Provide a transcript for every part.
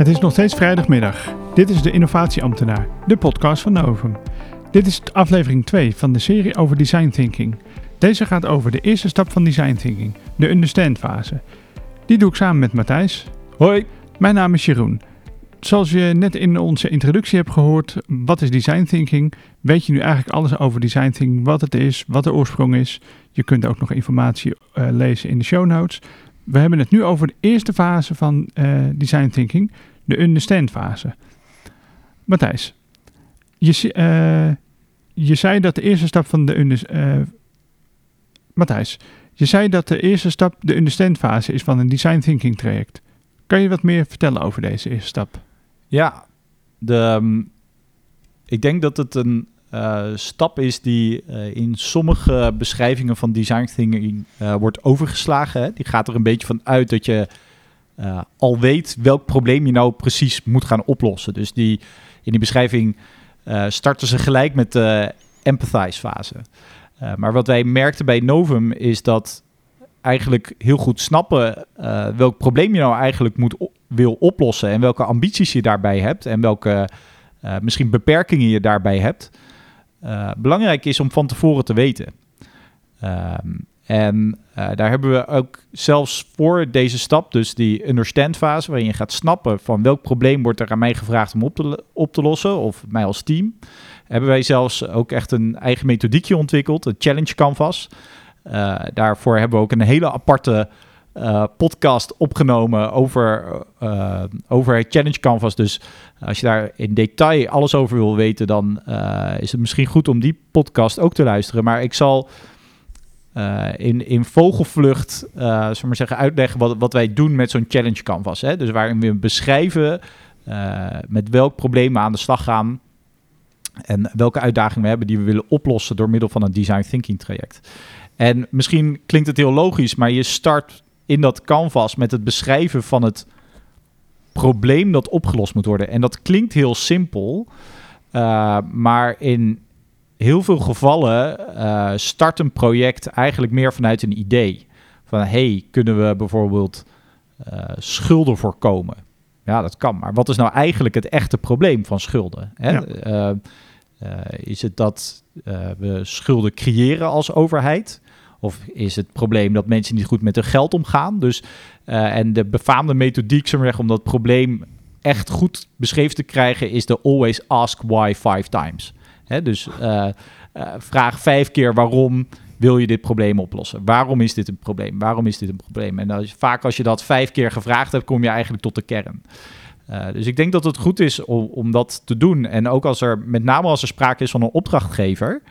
Het is nog steeds vrijdagmiddag. Dit is de Innovatieambtenaar, de podcast van Novum. Dit is aflevering 2 van de serie over design thinking. Deze gaat over de eerste stap van design thinking, de understand fase. Die doe ik samen met Matthijs. Hoi. Mijn naam is Jeroen. Zoals je net in onze introductie hebt gehoord, wat is design thinking? Weet je nu eigenlijk alles over design thinking, wat het is, wat de oorsprong is? Je kunt ook nog informatie uh, lezen in de show notes. We hebben het nu over de eerste fase van uh, design thinking, de understand fase. Matthijs, je, uh, je zei dat de eerste stap van de understand... Matthijs, je zei dat de eerste stap de understand fase is van een design thinking traject. Kan je wat meer vertellen over deze eerste stap? Ja, de, um, ik denk dat het een uh, stap is die in sommige beschrijvingen van design thinking wordt overgeslagen. Hè? Die gaat er een beetje van uit dat je al weet welk probleem je nou precies moet gaan oplossen. Dus die, in die beschrijving starten ze gelijk met de empathize fase. maar wat wij merkten bij Novum is dat eigenlijk heel goed snappen welk probleem je nou eigenlijk moet wil oplossen en welke ambities je daarbij hebt en welke misschien beperkingen je daarbij hebt. Belangrijk is om van tevoren te weten. Ehm, en daar hebben we ook zelfs voor deze stap, dus die understand fase, waarin je gaat snappen van welk probleem wordt er aan mij gevraagd om op te, op te lossen, of mij als team, hebben wij zelfs ook echt een eigen methodiekje ontwikkeld, een challenge canvas. Uh, daarvoor hebben we ook een hele aparte uh, podcast opgenomen over, over het Challenge Canvas. Dus als je daar in detail alles over wil weten, dan is het misschien goed om die podcast ook te luisteren. Maar ik zal in, in vogelvlucht maar zeggen, uitleggen wat, wat wij doen met zo'n Challenge Canvas. Hè? Dus waarin we beschrijven met welk probleem we aan de slag gaan. En welke uitdagingen we hebben die we willen oplossen door middel van een design thinking traject. En misschien klinkt het heel logisch, maar je start in dat canvas met het beschrijven van het probleem dat opgelost moet worden. En dat klinkt heel simpel, uh, maar in heel veel gevallen uh, start een project eigenlijk meer vanuit een idee. Van hey, kunnen we bijvoorbeeld uh, schulden voorkomen? Ja, dat kan. Maar wat is nou eigenlijk het echte probleem van schulden? Hè? Ja. is het dat we schulden creëren als overheid? Of is het probleem dat mensen niet goed met hun geld omgaan? Dus, en de befaamde methodiek, zeg om dat probleem echt goed beschreven te krijgen, is de always ask why five times. Hè, dus uh, uh, vraag vijf keer waarom wil je dit probleem oplossen? Waarom is dit een probleem? Waarom is dit een probleem? En als, vaak als je dat vijf keer gevraagd hebt, kom je eigenlijk tot de kern. Uh, dus ik denk dat het goed is om, om, dat te doen. En ook als er, met name als er sprake is van een opdrachtgever,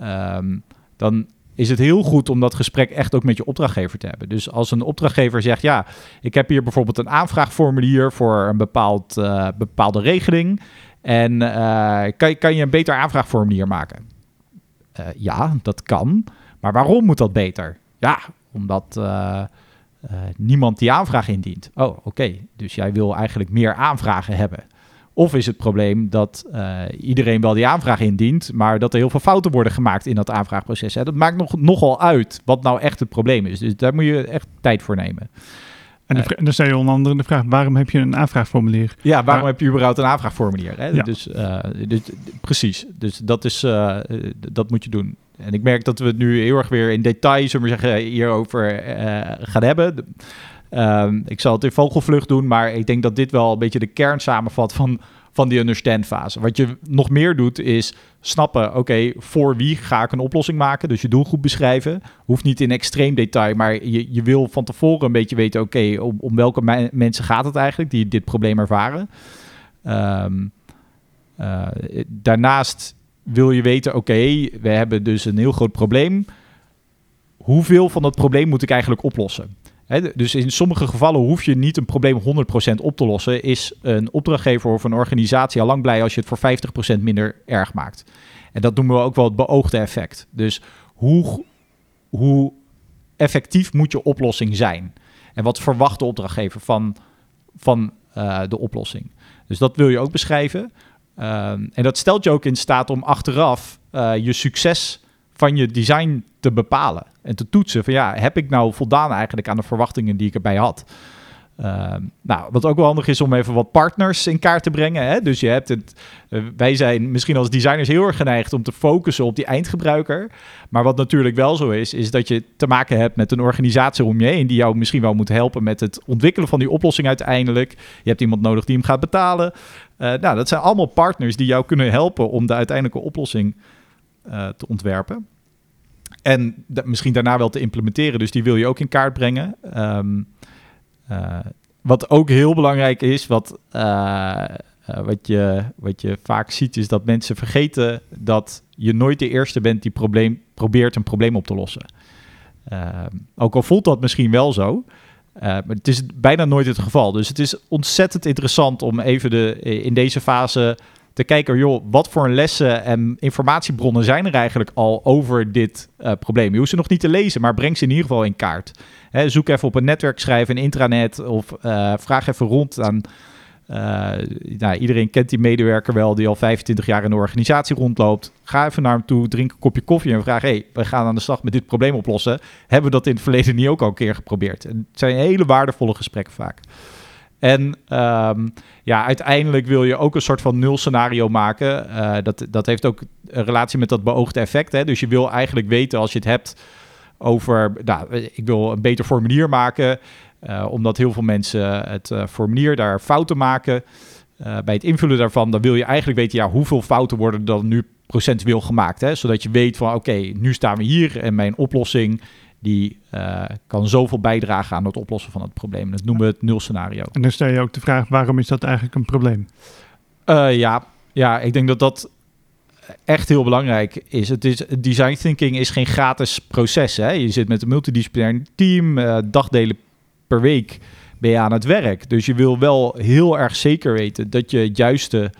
um, dan is het heel goed om dat gesprek echt ook met je opdrachtgever te hebben. Dus als een opdrachtgever zegt, ja, ik heb hier bijvoorbeeld een aanvraagformulier voor een bepaald, bepaalde regeling. En uh, kan, kan je een beter aanvraagformulier maken? Uh, ja, dat kan. Maar waarom moet dat beter? Ja, omdat niemand die aanvraag indient. Oh, oké. Dus jij wil eigenlijk meer aanvragen hebben. Of is het probleem dat iedereen wel die aanvraag indient, maar dat er heel veel fouten worden gemaakt in dat aanvraagproces. Hè? Dat maakt nog, nogal uit wat nou echt het probleem is. Dus daar moet je echt tijd voor nemen. En, de, uh, dan stel je onder andere de vraag, waarom heb je een aanvraagformulier? Ja, waarom heb je überhaupt een aanvraagformulier? Hè? Ja. Dus, uh, dus, precies, dus dat, is, dat moet je doen. En ik merk dat we het nu heel erg weer in detail, zullen we zeggen, hierover gaan hebben. Um, ik zal het in vogelvlucht doen, maar ik denk dat dit wel een beetje de kern samenvat van, van die understand fase. Wat je nog meer doet is snappen, oké, voor wie ga ik een oplossing maken? Dus je doelgroep beschrijven. Hoeft niet in extreem detail, maar je, je wil van tevoren een beetje weten, oké, om, om welke mensen gaat het eigenlijk die dit probleem ervaren? Um, uh, daarnaast wil je weten, oké, we hebben dus een heel groot probleem. Hoeveel van dat probleem moet ik eigenlijk oplossen? Dus in sommige gevallen hoef je niet een probleem 100% op te lossen. Is een opdrachtgever of een organisatie al lang blij als je het voor 50% minder erg maakt. En dat noemen we ook wel het beoogde effect. Dus hoe, hoe effectief moet je oplossing zijn? En wat verwacht de opdrachtgever van, van uh, de oplossing? Dus dat wil je ook beschrijven. Um, en dat stelt je ook in staat om achteraf uh, je succes van je design te bepalen en te toetsen van ja, heb ik nou voldaan eigenlijk aan de verwachtingen die ik erbij had? Ehm, nou, wat ook wel handig is om even wat partners in kaart te brengen. Hè? Dus je hebt het. eh, wij zijn misschien als designers heel erg geneigd om te focussen op die eindgebruiker. Maar wat natuurlijk wel zo is, is dat je te maken hebt met een organisatie om je heen die jou misschien wel moet helpen met het ontwikkelen van die oplossing uiteindelijk. Je hebt iemand nodig die hem gaat betalen. Eh, nou, dat zijn allemaal partners die jou kunnen helpen om de uiteindelijke oplossing eh, te ontwerpen. En misschien daarna wel te implementeren. Dus die wil je ook in kaart brengen. Ehm, eh, wat ook heel belangrijk is, wat, eh, wat, je, wat je vaak ziet, is dat mensen vergeten dat je nooit de eerste bent die probleem, probeert een probleem op te lossen. Ehm, ook al voelt dat misschien wel zo, maar het is bijna nooit het geval. Dus het is ontzettend interessant om even de, in deze fase te kijken, joh, wat voor lessen en informatiebronnen zijn er eigenlijk al over dit eh, probleem? Je hoeft ze nog niet te lezen, maar breng ze in ieder geval in kaart. Zoek even op een netwerk, schrijf een intranet of eh, vraag even rond aan. eh, nou, iedereen kent die medewerker wel die al 25 jaar in de organisatie rondloopt. Ga even naar hem toe, drink een kopje koffie en vraag: hey, we gaan aan de slag met dit probleem oplossen. Hebben we dat in het verleden niet ook al een keer geprobeerd? Het zijn hele waardevolle gesprekken vaak. En ehm, ja, uiteindelijk wil je ook een soort van nul scenario maken. Eh, dat, dat heeft ook een relatie met dat beoogde effect. Hè? Dus je wil eigenlijk weten als je het hebt over, nou, ik wil een beter formulier maken, eh, omdat heel veel mensen het eh, formulier daar fouten maken. Bij het invullen daarvan, dan wil je eigenlijk weten, ja, hoeveel fouten worden dan nu procentueel gemaakt, hè? zodat je weet van, oké, nu staan we hier en mijn oplossing die eh, kan zoveel bijdragen aan het oplossen van het probleem. Dat noemen we het nul scenario. En dan stel je ook de vraag, waarom is dat eigenlijk een probleem? Eh, ja. ja, ik denk dat dat echt heel belangrijk is. Het is design thinking is geen gratis proces. Hè? Je zit met een multidisciplinair team, eh, dagdelen per week ben je aan het werk. Dus je wil wel heel erg zeker weten dat je het juiste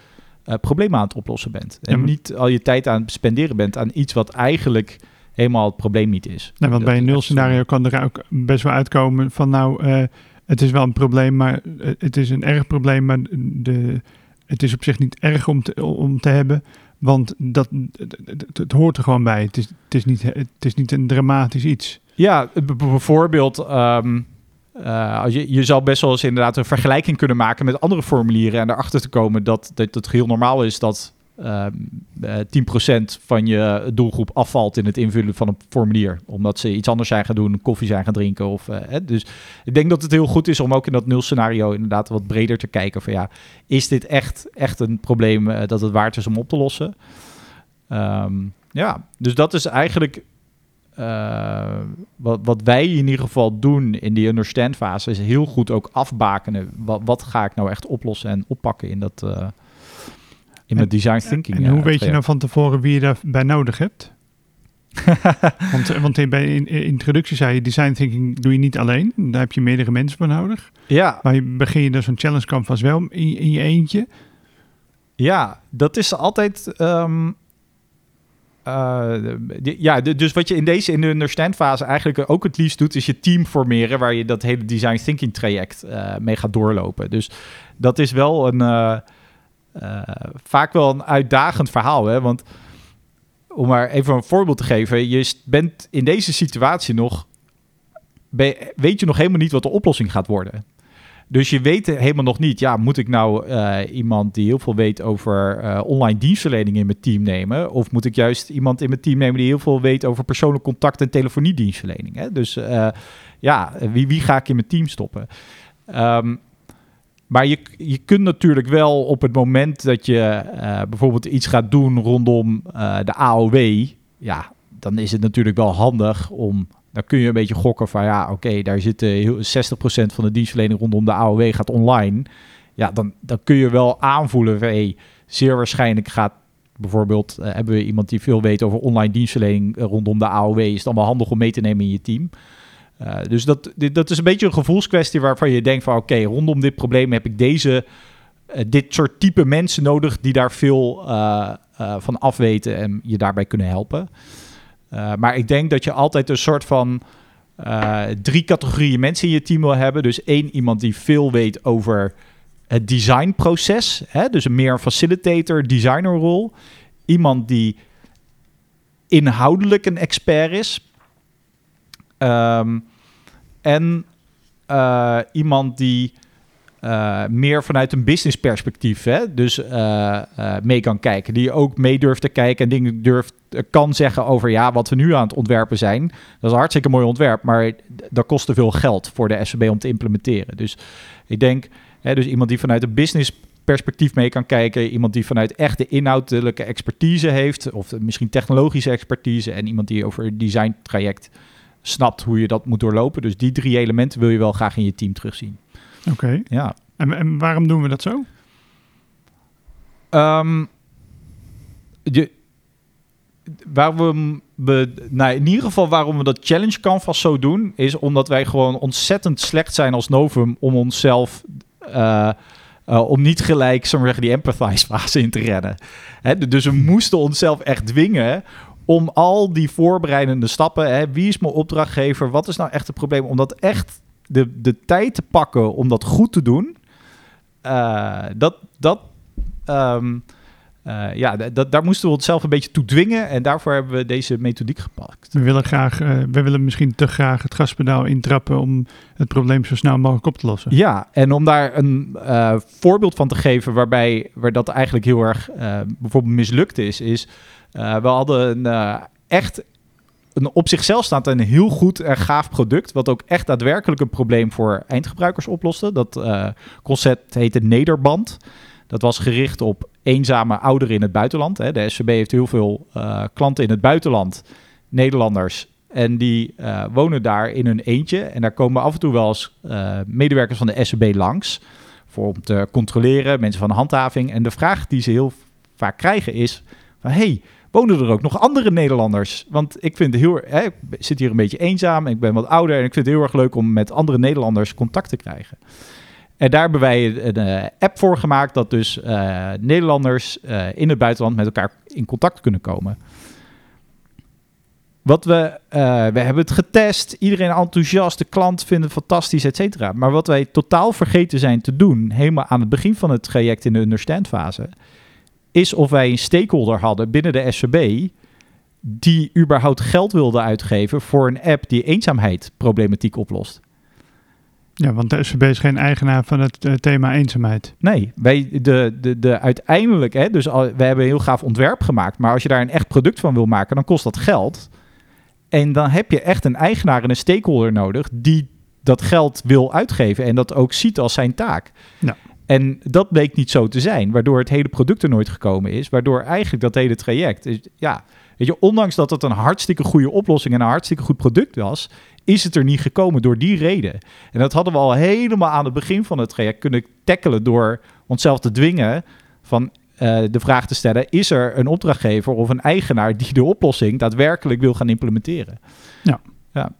probleem aan het oplossen bent. En Ja, niet al je tijd aan het spenderen bent aan iets wat eigenlijk helemaal het probleem niet is. Nou, want Dat bij een nul scenario kan er ook best wel uitkomen van nou, eh, het is wel een probleem, maar eh, het is een erg probleem, maar de, het is op zich niet erg om te, om te hebben, want dat, het, het- het hoort er gewoon bij. Het is, het is, niet, het is niet een dramatisch iets. Ja, bijvoorbeeld, ehm, eh, als je, je zou best wel eens inderdaad een vergelijking kunnen maken met andere formulieren en erachter te komen dat, dat het heel normaal is dat ehm eh, 10% van je doelgroep afvalt in het invullen van een formulier. Omdat ze iets anders zijn gaan doen, koffie zijn gaan drinken. Of, eh, hè. Dus ik denk dat het heel goed is om ook in dat nul scenario inderdaad wat breder te kijken van ja, is dit echt, echt een probleem eh, dat het waard is om op te lossen? Ehm, ja, dus dat is eigenlijk wat, wat wij in ieder geval doen in die understand fase is heel goed ook afbakenen. Wat, wat ga ik nou echt oplossen en oppakken in dat in mijn design thinking. En eh, hoe weet je nou van tevoren wie je daarbij nodig hebt? Want, eh, want bij in, in introductie zei je, design thinking doe je niet alleen. Daar heb je meerdere mensen voor nodig. ja, Maar je begin je dus zo'n challenge canvas wel in, in je eentje. ja, dat is altijd. ehm, eh, ja, dus wat je in deze in de understand fase eigenlijk ook het liefst doet, is je team formeren waar je dat hele design thinking traject eh, mee gaat doorlopen. Dus dat is wel een eh, vaak wel een uitdagend verhaal, hè? Want om maar even een voorbeeld te geven, je bent in deze situatie nog, weet je nog helemaal niet wat de oplossing gaat worden. Dus je weet helemaal nog niet, ja, moet ik nou eh, iemand die heel veel weet over eh, online dienstverlening in mijn team nemen? Of moet ik juist iemand in mijn team nemen die heel veel weet over persoonlijk contact en telefoniedienstverlening? Hè? Dus ja, wie, wie ga ik in mijn team stoppen? Ehm, maar je, je kunt natuurlijk wel op het moment dat je eh, bijvoorbeeld iets gaat doen rondom eh, de AOW, ja, dan is het natuurlijk wel handig om. Dan kun je een beetje gokken van ja, oké, daar heel, 60% van de dienstverlening rondom de AOW gaat online. Ja, dan, dan kun je wel aanvoelen van hey, zeer waarschijnlijk gaat bijvoorbeeld, eh, hebben we iemand die veel weet over online dienstverlening rondom de AOW, is het wel handig om mee te nemen in je team. Eh, dus dat, dit, dat is een beetje een gevoelskwestie waarvan je denkt van oké, rondom dit probleem heb ik deze, eh, dit soort type mensen nodig die daar veel eh, van afweten en je daarbij kunnen helpen. Maar ik denk dat je altijd een soort van drie categorieën mensen in je team wil hebben. Dus één, iemand die veel weet over het designproces. Hè? Dus een meer facilitator, designerrol. Iemand die inhoudelijk een expert is. Ehm, en eh, iemand die eh, meer vanuit een business perspectief, hè, dus eh, mee kan kijken. Die ook mee durft te kijken en dingen durft, kan zeggen over ja, wat we nu aan het ontwerpen zijn. Dat is een hartstikke mooi ontwerp, maar dat kost te veel geld voor de SVB om te implementeren. Dus ik denk, hè, dus iemand die vanuit een business perspectief mee kan kijken. Iemand die vanuit echt de inhoudelijke expertise heeft, of misschien technologische expertise. En iemand die over design traject snapt hoe je dat moet doorlopen. Dus die drie elementen wil je wel graag in je team terugzien. Oké. Ja. En, en waarom doen we dat zo? Ehm, je, waarom we, nou in ieder geval waarom we dat challenge canvas zo doen, is omdat wij gewoon ontzettend slecht zijn als Novum om onszelf, eh, eh, om niet gelijk, zeggen, die empathize fase in te rennen. Hè, dus we moesten onszelf echt dwingen om al die voorbereidende stappen, hè, wie is mijn opdrachtgever, wat is nou echt het probleem, om dat echt de, de tijd te pakken om dat goed te doen. Eh, dat, dat, ehm, eh, ja, dat, daar moesten we onszelf een beetje toe dwingen. En daarvoor hebben we deze methodiek gepakt. We willen graag, eh, we willen misschien te graag het gaspedaal intrappen om het probleem zo snel mogelijk op te lossen. Ja, en om daar een eh, voorbeeld van te geven waarbij waar dat eigenlijk heel erg bijvoorbeeld mislukt is, is we hadden een, echt een op zichzelf staand een heel goed en gaaf product, wat ook echt daadwerkelijk een probleem voor eindgebruikers oploste. Dat eh, concept heette Nederband. Dat was gericht op eenzame ouderen in het buitenland. Hè. De SVB heeft heel veel eh, klanten in het buitenland, Nederlanders. En die eh, wonen daar in hun eentje. En daar komen af en toe wel eens eh, medewerkers van de SVB langs. Voor om te controleren, mensen van de handhaving. En de vraag die ze heel vaak krijgen is: van, hey, wonen er ook nog andere Nederlanders? Want ik vind heel, hè, ik zit hier een beetje eenzaam. Ik ben wat ouder en ik vind het heel erg leuk om met andere Nederlanders contact te krijgen. En daar hebben wij een eh, app voor gemaakt dat dus eh, Nederlanders eh, in het buitenland met elkaar in contact kunnen komen. Wat we, we hebben het getest, iedereen enthousiast, de klant vindt het fantastisch, et cetera. Maar wat wij totaal vergeten zijn te doen, helemaal aan het begin van het traject in de understand fase, is of wij een stakeholder hadden binnen de SVB die überhaupt geld wilde uitgeven voor een app die eenzaamheid problematiek oplost. Ja, want de SVB is geen eigenaar van het eh, thema eenzaamheid. Nee, wij, de, de, de uiteindelijk, hè, dus al, we hebben een heel gaaf ontwerp gemaakt, maar als je daar een echt product van wil maken, dan kost dat geld. En dan heb je echt een eigenaar en een stakeholder nodig die dat geld wil uitgeven en dat ook ziet als zijn taak. Ja. En dat bleek niet zo te zijn, waardoor het hele product er nooit gekomen is, waardoor eigenlijk dat hele traject, is, ja, weet je, ondanks dat het een hartstikke goede oplossing en een hartstikke goed product was, is het er niet gekomen door die reden. En dat hadden we al helemaal aan het begin van het traject kunnen tackelen door onszelf te dwingen van eh, de vraag te stellen: is er een opdrachtgever of een eigenaar die de oplossing daadwerkelijk wil gaan implementeren? Ja. ja.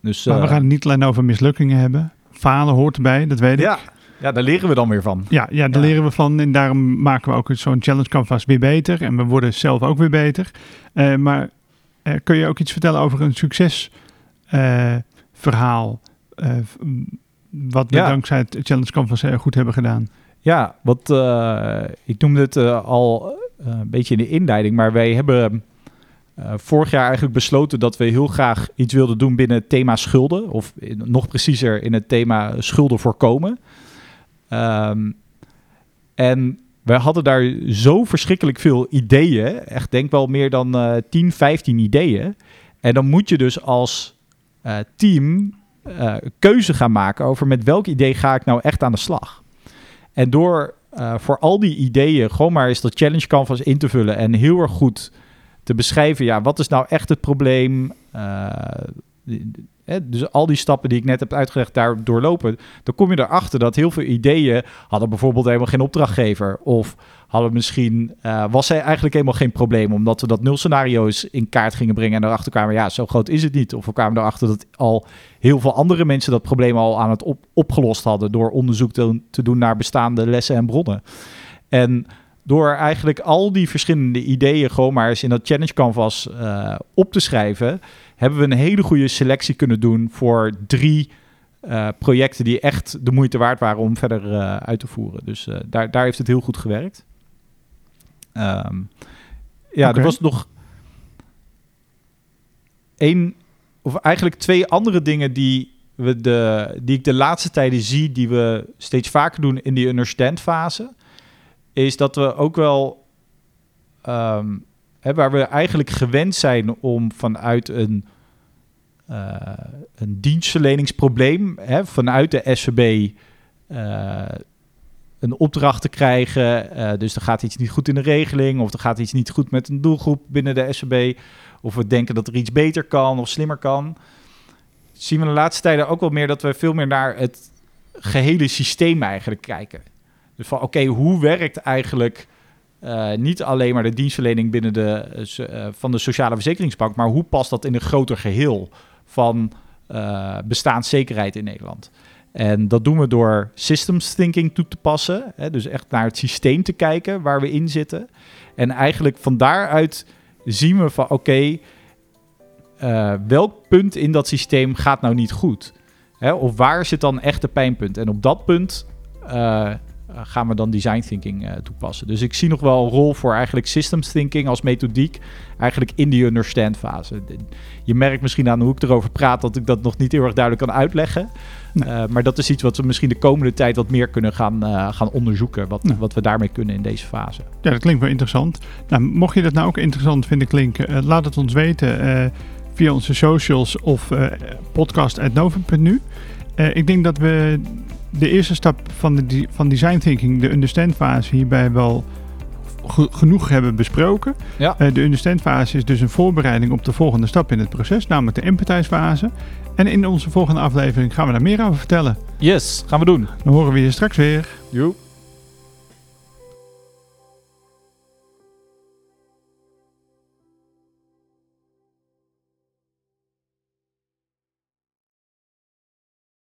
Dus Maar we eh, gaan het niet alleen over mislukkingen hebben. Falen hoort erbij, dat weet ik. ja. ja, daar leren we dan weer van. Ja, ja, daar Ja. leren we van. En daarom maken we ook zo'n challenge canvas weer beter. En we worden zelf ook weer beter. Eh, maar kun je ook iets vertellen over een succesverhaal? eh, wat we Ja. dankzij het challenge canvas goed hebben gedaan. Ja, wat eh, ik noemde het eh, al eh, een beetje in de inleiding, maar wij hebben eh, vorig jaar eigenlijk besloten dat we heel graag iets wilden doen binnen het thema schulden, of in- nog preciezer in het thema schulden voorkomen. Ehm, en we hadden daar zo verschrikkelijk veel ideeën, echt denk wel meer dan eh 10, 15 ideeën. En dan moet je dus als eh, team eh, keuze gaan maken over met welk idee ga ik nou echt aan de slag. En door eh, voor al die ideeën gewoon maar eens dat challenge canvas in te vullen en heel erg goed te beschrijven, ja, wat is nou echt het probleem? Dus al die stappen die ik net heb uitgelegd, daar doorlopen, dan kom je erachter dat heel veel ideeën hadden bijvoorbeeld helemaal geen opdrachtgever of hadden misschien, eh, was hij eigenlijk helemaal geen probleem, omdat we dat nul scenario's in kaart gingen brengen en erachter kwamen, ja, zo groot is het niet. Of we kwamen erachter dat al heel veel andere mensen dat probleem al aan het op, opgelost hadden door onderzoek te doen naar bestaande lessen en bronnen. En door eigenlijk al die verschillende ideeën gewoon maar eens in dat challenge canvas eh, op te schrijven, hebben we een hele goede selectie kunnen doen voor drie eh, projecten die echt de moeite waard waren om verder eh, uit te voeren. Dus daar, daar heeft het heel goed gewerkt. Ehm, ja, er was nog één, of eigenlijk twee andere dingen die we de, die ik de laatste tijden zie, die we steeds vaker doen in die understand fase, is dat we ook wel, ehm, hè, waar we eigenlijk gewend zijn om vanuit een, uh, een dienstverleningsprobleem, hè, vanuit de SCB uh, een opdracht te krijgen. Uh, dus er gaat iets niet goed in de regeling, of er gaat iets niet goed met een doelgroep binnen de SCB, of we denken dat er iets beter kan of slimmer kan. Zien we de laatste tijden ook wel meer dat we veel meer naar het gehele systeem eigenlijk kijken. Dus van oké, hoe werkt eigenlijk uh, niet alleen maar de dienstverlening binnen de, uh, van de sociale verzekeringsbank, maar hoe past dat in een groter geheel van bestaanszekerheid in Nederland? En dat doen we door systems thinking toe te passen. Hè, dus echt naar het systeem te kijken waar we in zitten. En eigenlijk van daaruit zien we van oké, welk punt in dat systeem gaat nou niet goed? Hè, of waar zit dan echt de pijnpunt? En op dat punt gaan we dan design thinking uh, toepassen. Dus ik zie nog wel een rol voor eigenlijk systems thinking als methodiek, eigenlijk in die understand fase. Je merkt misschien aan hoe ik erover praat dat ik dat nog niet heel erg duidelijk kan uitleggen. Nee. Uh, maar dat is iets wat we misschien de komende tijd wat meer kunnen gaan, uh, gaan onderzoeken. Wat, wat we daarmee kunnen in deze fase. Ja, dat klinkt wel interessant. Nou, mocht je dat nou ook interessant vinden klinken, laat het ons weten via onze socials of podcast.novum.nu. ik denk dat we de eerste stap van, de, van design thinking, de understand fase, hierbij wel genoeg hebben besproken. Ja. Uh, de understand fase is dus een voorbereiding op de volgende stap in het proces, namelijk de empathize fase. En in onze volgende aflevering gaan we daar meer over vertellen. Yes, gaan we doen. Dan horen we je straks weer. Joep.